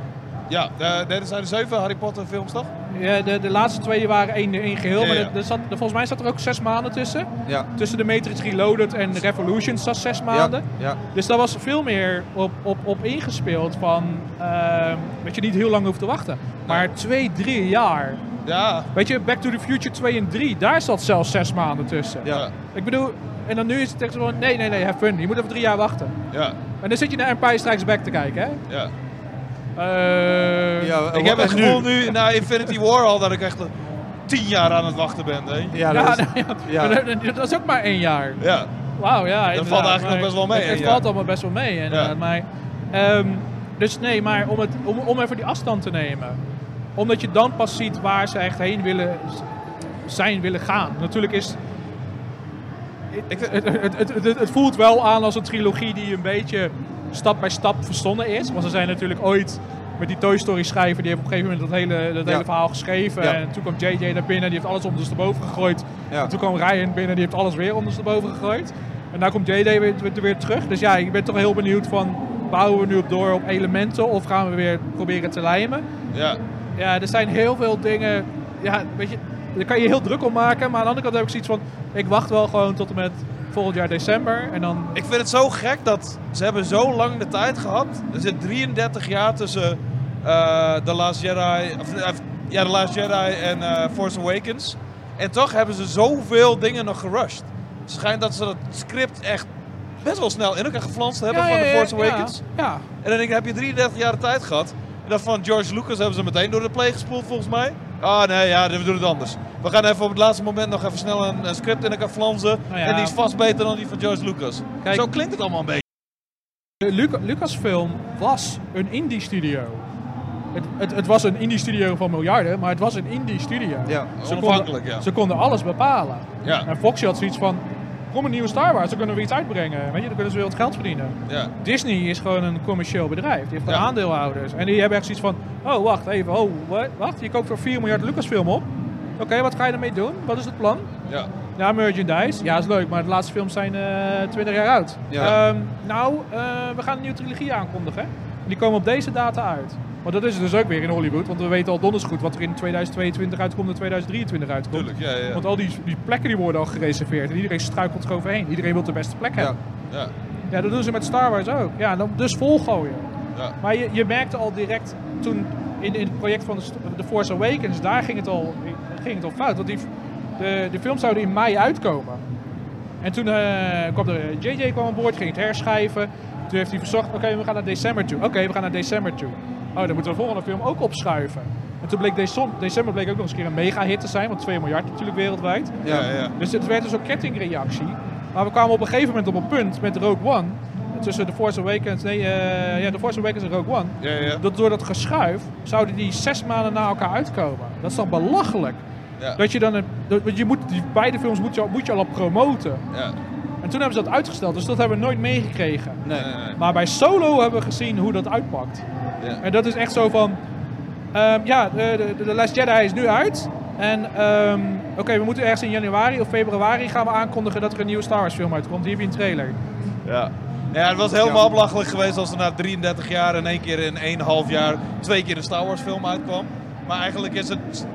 Ja, er zijn er zeven Harry Potter films toch? Ja, de, de laatste twee waren één, één geheel. Ja, maar ja. er, er zat, er- volgens mij zat er ook zes maanden tussen. Ja, Tussen de Matrix Reloaded en Revolutions zat zes maanden. ja, ja. Dus daar was veel meer op, op, op ingespeeld van... ehm, dat je niet heel lang hoeft te wachten. Maar twee, drie jaar. Ja. Weet je, Back to the Future 2 en 3, daar zat zelfs zes maanden tussen. Ja. Ik bedoel, en dan nu is het echt zo van, nee, nee, nee, have fun. Je moet even drie jaar wachten. Ja. En dan zit je naar Empire Strikes Back te kijken, hè? Ja. Eh, Ja, Ik heb het gevoel nu na Infinity War al dat ik echt tien jaar aan het wachten ben. Hè? Ja, ja, dat is- nou ja, dat- dat is ook maar één jaar. Ja. Wauw, ja. valt inderdaad, eigenlijk nog best wel mee, Het, valt allemaal best wel mee, inderdaad. Ja. Maar, ehm, dus nee, maar om, het, om, om even die afstand te nemen. Omdat je dan pas ziet waar ze echt heen willen zijn, willen gaan. Natuurlijk is... Ik Het, het, het, het, voelt wel aan als een trilogie die een beetje stap bij stap verstonden is. Want ze zijn natuurlijk ooit met die Toy Story schrijver, die heeft op een gegeven moment dat hele, dat Ja. hele verhaal geschreven. Ja. En toen kwam JJ naar binnen, die heeft alles ondersteboven gegooid. Ja. En toen kwam Ryan binnen, die heeft alles weer ondersteboven gegooid. En daar komt JJ weer, weer, weer terug. Dus ja, ik ben toch heel benieuwd van, bouwen we nu op door op elementen of gaan we weer proberen te lijmen? Ja. Ja, er zijn heel veel dingen. Ja, weet je, daar kan je heel druk om maken. Maar aan de andere kant heb ik zoiets van, ik wacht wel gewoon tot en met volgend jaar december. En dan Ik vind het zo gek dat ze hebben zo lang de tijd gehad. Er zit 33 jaar tussen eh The Last Jedi, of, eh, ja, The Last Jedi en eh, Force Awakens. En toch hebben ze zoveel dingen nog gerushed. Het schijnt dat ze dat script echt best wel snel in elkaar geflanst hebben Ja, van ja, The Force Awakens. Ja, En dan denk ik, heb je 33 jaar de tijd gehad. En dan van George Lucas hebben ze meteen door de play gespoeld volgens mij. Ah nee, ja, we doen het anders. We gaan even op het laatste moment nog even snel een, een script in elkaar flansen. Nou ja. En die is vast beter dan die van George Lucas. Kijk. Zo klinkt het allemaal een beetje. de Luca, Lucasfilm was een indie studio. Het, het, het was een indie studio van miljarden, maar het was een indie studio. Ja. Ze Onafhankelijk, konden, ja. Ze konden alles bepalen. Ja. En Foxy had zoiets van, kom een nieuwe Star Wars, dan kunnen we iets uitbrengen. Weet je, dan kunnen ze weer wat geld verdienen. Ja. Disney is gewoon een commercieel bedrijf. Die heeft Ja. aandeelhouders. En die hebben echt zoiets van, oh wacht even, oh wat, wacht, je koopt voor 4 miljard Lucasfilm op. Oké, wat ga je ermee doen? Wat is het plan? Ja. Ja, merchandise. Ja, is leuk, maar de laatste films zijn eh 20 jaar oud. Ja. Ehm, nou, eh, we gaan een nieuwe trilogie aankondigen. En die komen op deze data uit. Maar dat is het dus ook weer in Hollywood, want we weten al donders goed wat er in 2022 uitkomt en 2023 uitkomt. Tuurlijk, ja, ja. Want al die, die plekken die worden al gereserveerd en iedereen struikelt er overheen. Iedereen wil de beste plek hebben. Ja. Ja, dat doen ze met Star Wars ook. Ja, dan dus volgooien. Ja. Maar je, je merkte al direct toen in, in het project van de, The Force Awakens, daar ging het al, ging het al fout. Want die, de, de film zouden in mei uitkomen. En toen eh, kwam er, JJ kwam aan boord, ging het herschrijven. Toen heeft hij verzocht, oké, we gaan naar december toe. Oké, we gaan naar december toe. Oh, dan moeten we de volgende film ook opschuiven. En toen bleek december, bleek ook nog eens een keer een mega hit te zijn, want 2 miljard natuurlijk wereldwijd. Ja, ja. Dus het werd dus een kettingreactie. Maar we kwamen op een gegeven moment op een punt met Rogue One. Tussen The Force Awakens, nee, eh, ja, The Force Awakens en Rogue One. Ja, ja. Dat door dat geschuif zouden die zes maanden na elkaar uitkomen. Dat is dan belachelijk. Ja. Dat je dan een, dat, want je moet, die beide films moet je, al- moet je al op promoten. Ja. En toen hebben ze dat uitgesteld, dus dat hebben we nooit meegekregen. Nee, nee, nee. Maar bij Solo hebben we gezien hoe dat uitpakt. Ja. En dat is echt zo van... ehm, ja, de, de, de Last Jedi is nu uit. En ehm, oké, we moeten ergens in januari of februari gaan we aankondigen dat er een nieuwe Star Wars film uitkomt. Hier heb je een trailer. Ja. Ja, het was helemaal belachelijk geweest als er na 33 jaar in één keer in 1,5 jaar twee keer een Star Wars film uitkwam. Maar eigenlijk is het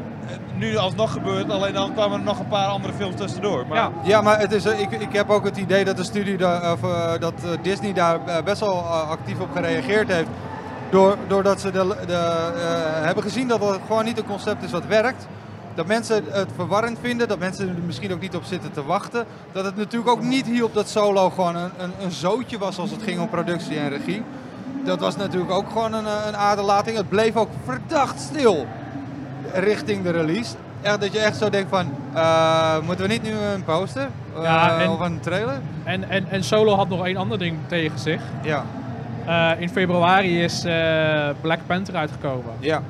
nu alsnog gebeurd, alleen dan kwamen er nog een paar andere films tussendoor. Maar Ja. Ja, maar het is, eh, ik, ik heb ook het idee dat de daar, of, eh, dat eh, Disney daar eh, best wel eh, actief op gereageerd heeft. Door, doordat ze de, de, eh, hebben gezien dat het gewoon niet een concept is wat werkt. Dat mensen het verwarrend vinden, dat mensen er misschien ook niet op zitten te wachten. Dat het natuurlijk ook niet hielp dat Solo gewoon een, een, een zootje was als het ging om productie en regie. Dat was natuurlijk ook gewoon een, eh, een aderlating. Het bleef ook verdacht stil richting de release. Echt, dat je echt zo denkt van, eh, moeten we niet nu een poster? Ja, en- Of een trailer? En, en, en Solo had nog één ander ding tegen zich. Ja, in februari is eh, Black Panther uitgekomen. ja.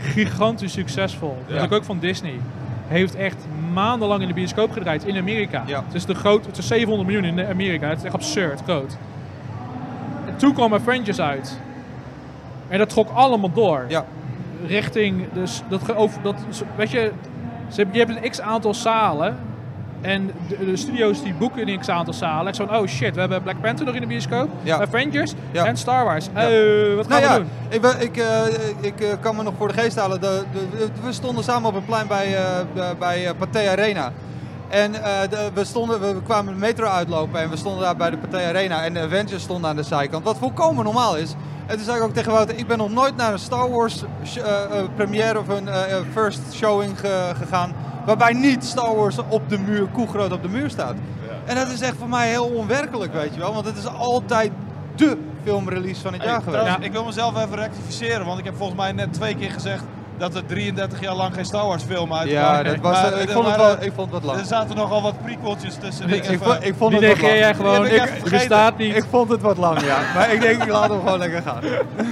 Gigantisch succesvol. Natuurlijk ook van Disney. Heeft echt maandenlang in de bioscoop gedraaid in Amerika. Ja. Het is de groot, het is 700 miljoen in Amerika. Het is echt absurd groot. En toen kwam Avengers uit. En dat trok allemaal door. Ja. Richting, dus dat, ge- over, dat weet je, je hebt een x aantal zalen. En de, de studio's die boeken x aantal zalen. Oh shit, we hebben Black Panther nog in de bioscoop. Ja. Avengers Ja. en Star Wars. Ja. Eh, wat gaan Nou we doen? ik, ik, eh, ik eh, kan me nog voor de geest halen. De, de- we stonden samen op een plein bij, de- bij Pathé Arena. En we, stonden, we kwamen de metro uitlopen en we stonden daar bij de Pathé Arena. En de Avengers stonden aan de zijkant, wat volkomen normaal is. En toen zei ik ook tegen Wouter, ik ben nog nooit naar een Star Wars première of een first showing ge- gegaan. Waarbij niet Star Wars op de muur, koegroot op de muur staat. En dat is echt voor mij heel onwerkelijk, weet je wel. Want het is altijd dé filmrelease van het Hey, jaar geweest. trouwens, Ik wil mezelf even rectificeren, want ik heb volgens mij net twee keer gezegd dat er 33 jaar lang geen Star Wars film uitkwam. Ja, dat was, Maar eh, ik, vond het wel, ik vond het wat lang. Er zaten nogal wat prequeltjes tussen. die Ik, vond- ik vond Die het wat lang. jij gewoon. Ik Ik, bestaat niet. Ik vond het wat lang, ja. Maar ik denk, ik laat hem gewoon lekker gaan.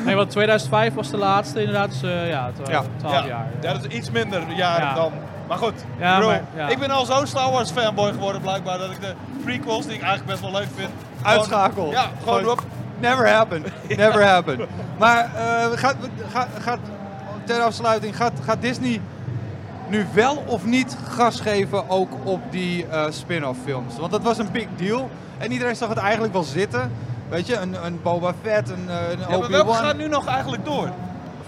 Nee, want 2005 was de laatste inderdaad. Dus eh, ja, twa- Ja. 12 ja, jaar. ja, dat is iets minder jaren Ja. dan. Maar goed, Ja, ik bedoel, maar- ja. ik ben al zo'n Star Wars fanboy geworden blijkbaar dat ik de prequels, die ik eigenlijk best wel leuk vind, Uitschakel. Ja, gewoon op. Never happened. Never happened. Maar eh, gaat, gaat, gaat, ter afsluiting, gaat, gaat Disney nu wel of niet gas geven ook op die eh, spin-off films? Want dat was een big deal. En iedereen zag het eigenlijk wel zitten. Weet je, een, een Boba Fett, een, eh, een Ja, maar welke Obi-Wan. gaat nu nog eigenlijk door?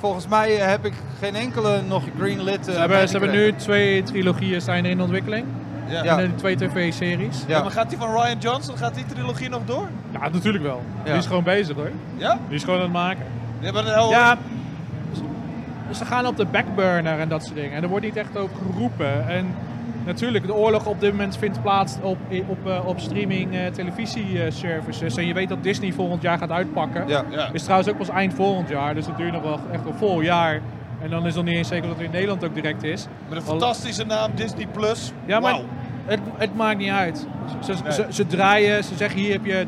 Volgens mij eh, heb ik geen enkele nog greenlit. eh, Ze hebben, ze hebben nu twee trilogieën zijn er in ontwikkeling. Ja. Ja. En de twee tv-series. Ja, Ja. maar gaat die van Ryan Johnson, gaat die trilogie nog door? Ja, natuurlijk wel. Ja. Die is gewoon bezig hoor. Ja? Die is gewoon aan het maken. Hebben een heel... Ja, ze gaan op de backburner en dat soort dingen. En er wordt niet echt over geroepen. En natuurlijk, de oorlog op dit moment vindt plaats op, op, eh, op streaming eh, televisieservices. En je weet dat Disney volgend jaar gaat uitpakken. Ja. Ja. Is trouwens ook pas eind volgend jaar. Dus het duurt nog wel echt een vol jaar. En dan is het nog niet eens zeker dat het in Nederland ook direct is. Met een fantastische naam, Disney Plus. Ja, maar het, het maakt niet uit. Ze, ze, Nee. ze, ze draaien, ze zeggen hier heb je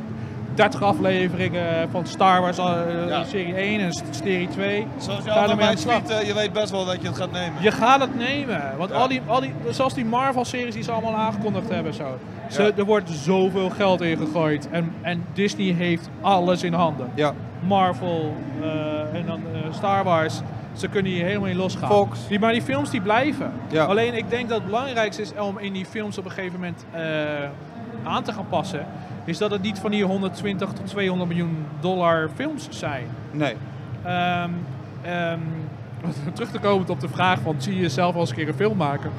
30 afleveringen van Star Wars, eh, Ja. serie 1 en serie 2. Zoals je al mij eh, je weet best wel dat je het gaat nemen. Je gaat het nemen. Want Ja. al die, al die, zoals die Marvel-series die ze allemaal aangekondigd hebben. Zo. Ze, Ja. Er wordt zoveel geld in gegooid. En, en Disney heeft alles in handen. Ja. Marvel eh, en dan Star Wars. Ze kunnen hier helemaal in losgaan. Fox. Die, maar die films die blijven. Ja. Alleen ik denk dat het belangrijkste is om in die films op een gegeven moment aan te gaan passen. Is dat het niet van die 120 tot 200 miljoen dollar films zijn. Nee. Ehm, ehm, terug te komen op de vraag van, zie je jezelf als een keer een film maken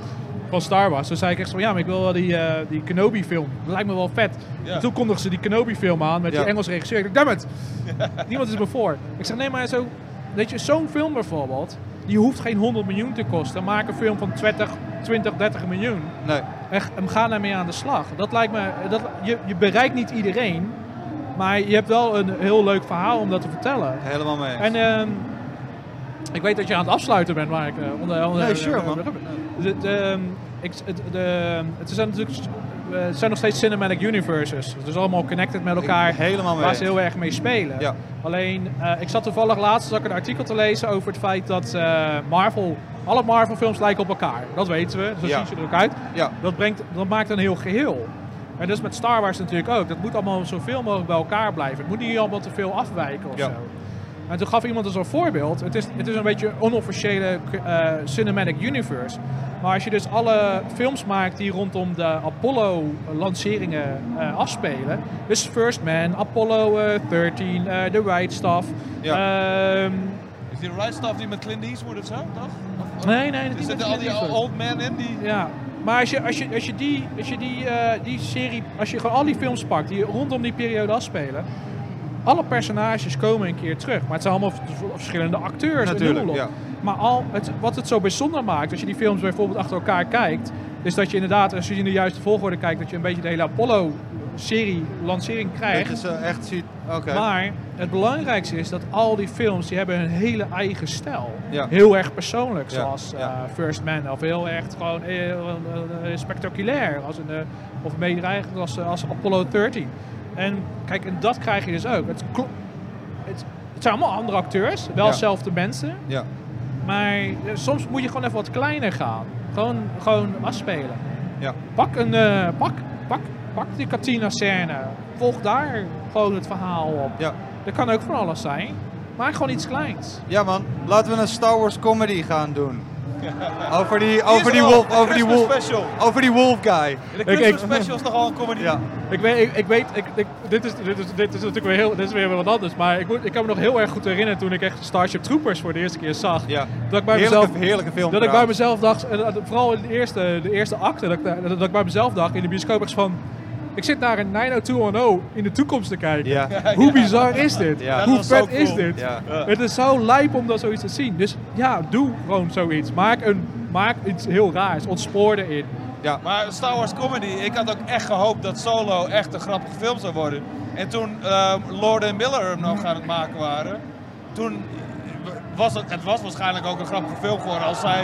van Star Wars? Toen zei ik echt van, ja, maar ik wil wel die, eh, die Kenobi film. Dat lijkt me wel vet. Ja. Toen kondigden ze die Kenobi film aan met Ja. die Engelse regisseur. Ik dacht, damn it, niemand is me voor. Ik zeg, nee, maar zo, weet je, zo'n film bijvoorbeeld, die hoeft geen 100 miljoen te kosten. Maak een film van 20, 20 30 miljoen. Nee. En, ga daarmee aan de slag. Dat lijkt me, dat, je, je bereikt niet iedereen, maar je hebt wel een heel leuk verhaal om dat te vertellen. Helemaal mee. eens. En ehm, ik weet dat je aan het afsluiten bent, maar ik uh, onder, onder Nee, sure, man. De, de, ehm, ik, het, de, het zijn natuurlijk eh, het zijn nog steeds cinematic universes. Het is allemaal connected met elkaar. Ik- helemaal mee Waar ze heel erg mee spelen. Ja. Alleen, eh, ik zat toevallig laatst ik een artikel te lezen over het feit dat eh, Marvel, alle Marvel films lijken op elkaar. Dat weten we, zo Ja. zien ze er ook uit. Ja. Dat, brengt, dat maakt een heel geheel. En dat is met Star Wars natuurlijk ook. Dat moet allemaal zoveel mogelijk bij elkaar blijven. Het moet niet allemaal te veel afwijken of zo. En toen gaf iemand dus een voorbeeld. Het is, het is een beetje een onofficiële eh, cinematic universe. Maar als je dus alle films maakt die rondom de Apollo-lanceringen eh, afspelen. Dus First Man, Apollo eh, 13, eh, The Right Stuff. Ehm, Is die right stuff die met Clint Eastwood of zo, toch? Of- nee, nee, Er zitten al die old men in die... Ja, maar als je, als je, als je, die, als je die, eh, die serie, als je gewoon al die films pakt die rondom die periode afspelen, alle personages komen een keer terug. Maar het zijn allemaal verschillende acteurs. Natuurlijk, ja. Maar al het, wat het zo bijzonder maakt, als je die films bijvoorbeeld achter elkaar kijkt, is dat je inderdaad, als je in de juiste volgorde kijkt, dat je een beetje de hele Apollo-serie, lancering Dat krijgt. je ze echt ziet. Maar het belangrijkste is dat al die films die hebben een hele eigen stijl. Ja. Heel erg persoonlijk, Ja, zoals eh, First Man. Of heel erg gewoon eh, eh, spectaculair. Als een, of meedreigend als, als Apollo 13. En kijk, en dat krijg je dus ook. Het, het, het zijn allemaal andere acteurs, wel Ja. dezelfde mensen. Ja. Maar eh, soms moet je gewoon even wat kleiner gaan. Gewoon, gewoon afspelen. Ja. Pak een, eh, pak, pak, pak die Katina scène. Volg daar gewoon het verhaal op. Ja. Dat kan ook van alles zijn. Maar gewoon iets kleins. ja man, laten we een Star Wars comedy gaan doen. Over die, over die wolf, over die Christmas wolf, special. over die wolf guy. De Ik- Christmas special is toch al een comedy? Ja. Ik weet, ik, ik weet ik, ik- dit, is, dit, is, dit is natuurlijk weer, heel, dit is weer wat anders. Maar ik, moet, ik kan me nog heel erg goed herinneren toen ik echt Starship Troopers voor de eerste keer zag. Ja. Dat ik bij Heerlijke, mezelf heerlijke film. Dat ik bij mezelf dacht, vooral in de eerste, de eerste acte, dat ik, da- dat ik bij mezelf dacht in de bioscoop echt van... Ik zit naar een 90210 in de toekomst te kijken. Ja. Hoe bizar is dit? Ja. Dat Hoe was vet zo is cool. dit? Ja. Ja. Het is zo lijp om dat zoiets te zien. Dus ja, doe gewoon zoiets. Maak, een, maak iets heel raars. Ontspoor erin. Maar Star Wars comedy, ik had ook echt gehoopt dat Solo echt een grappige film zou worden. En toen ehm, Lord en Miller hem nog aan het maken waren, toen was het, het was waarschijnlijk ook een grappige film geworden als zij,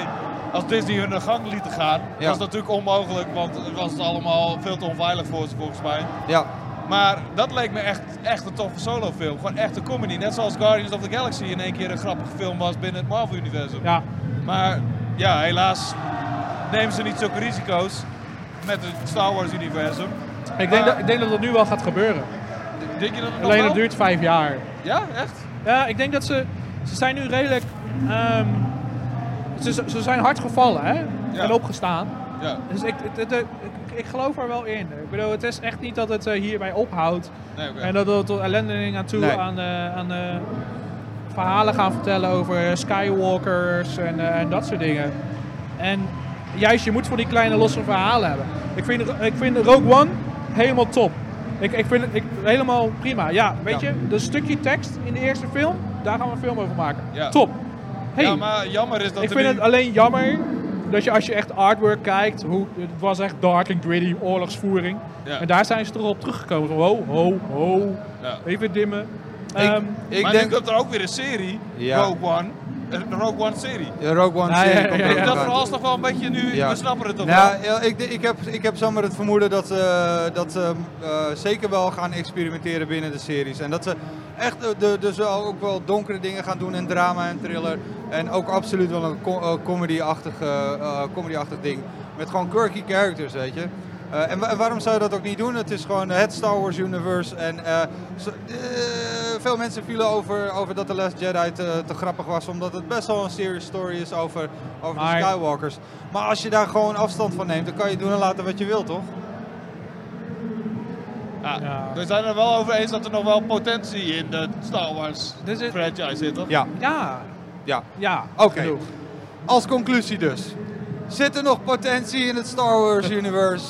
als Disney hun gang lieten gaan. Ja. Dat was natuurlijk onmogelijk, want het was allemaal veel te onveilig voor ze volgens mij. Ja. Maar dat leek me echt, echt een toffe solo film. Gewoon echt een comedy. Net zoals Guardians of the Galaxy in één keer een grappige film was binnen het Marvel-universum. Ja, Maar ja, helaas nemen ze niet zulke risico's met het Star Wars-universum. ik denk, dat, ik denk dat dat nu wel gaat gebeuren. Denk je dat het Alleen het duurt vijf jaar. Ja, echt? Ja, ik denk dat ze... Ze zijn nu redelijk... ehm, ze, ze zijn hard gevallen, hè? Ja. En opgestaan. Ja. Dus ik, het- het- ik, ik geloof er wel in. Ik bedoel, het is echt niet dat het eh, hierbij ophoudt. Nee. En dat we tot ellendeling aan toe Nee. aan, eh, aan eh, verhalen gaan vertellen over Skywalkers en, en dat soort dingen. En juist, je moet voor die kleine losse verhalen hebben. Ik vind, ik vind Rogue One helemaal top. Ik, ik vind het ik, helemaal prima. Ja, weet Ja. je, dat stukje tekst in de eerste film, daar gaan we een film over maken. Ja. Top. Hey, Ja, maar jammer is dat ik vind nu... het alleen jammer dat je als je echt artwork kijkt, hoe, het was echt dark en gritty, oorlogsvoering. Ja. En daar zijn ze toch op teruggekomen. Ho, ho, ho, Ja. even dimmen. Ik, Ehm, ik maar nu denk... komt er ook weer een serie, Ja. Rogue One. Een Rogue One serie. Ja, Rogue One serie ja, komt ja, ook ja. Dat verhaal is toch wel een beetje nu, Ja. we snappen het toch Nou, wel? ja, ik, ik, heb, ik heb zomaar het vermoeden dat ze, dat ze eh, zeker wel gaan experimenteren binnen de series. En dat ze echt eh, de, dus wel ook wel donkere dingen gaan doen en drama en thriller. En ook absoluut wel een co- eh, comedy-achtig eh, comedy-achtig ding. Met gewoon quirky characters, weet je. Eh, en, wa- en waarom zou je dat ook niet doen? Het is gewoon het Star Wars universe. En eh, eh, veel mensen vielen over, over dat The Last Jedi te, te grappig was. Omdat het best wel een serious story is over, over Maar- de Skywalkers. Maar als je daar gewoon afstand van neemt, dan kan je doen en laten wat je wilt, toch? Ja. Ja. We zijn er wel over eens dat er nog wel potentie in de Star Wars Dus het- franchise zit, toch? Ja, ja, ja. ja. Oké. genoeg. Als conclusie dus. Zit er nog potentie in het Star Wars universe?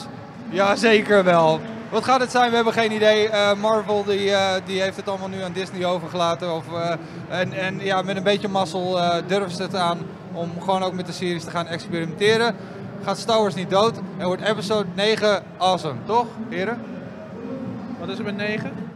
Ja, zeker wel. Wat gaat het zijn? We hebben geen idee. Eh, Marvel die, eh, die heeft het allemaal nu aan Disney overgelaten. Of, eh, en, en ja, met een beetje mazzel durven ze het aan om gewoon ook met de series te gaan experimenteren. Gaat Star Wars niet dood en wordt episode 9 awesome, toch heren? Wat is er met 9?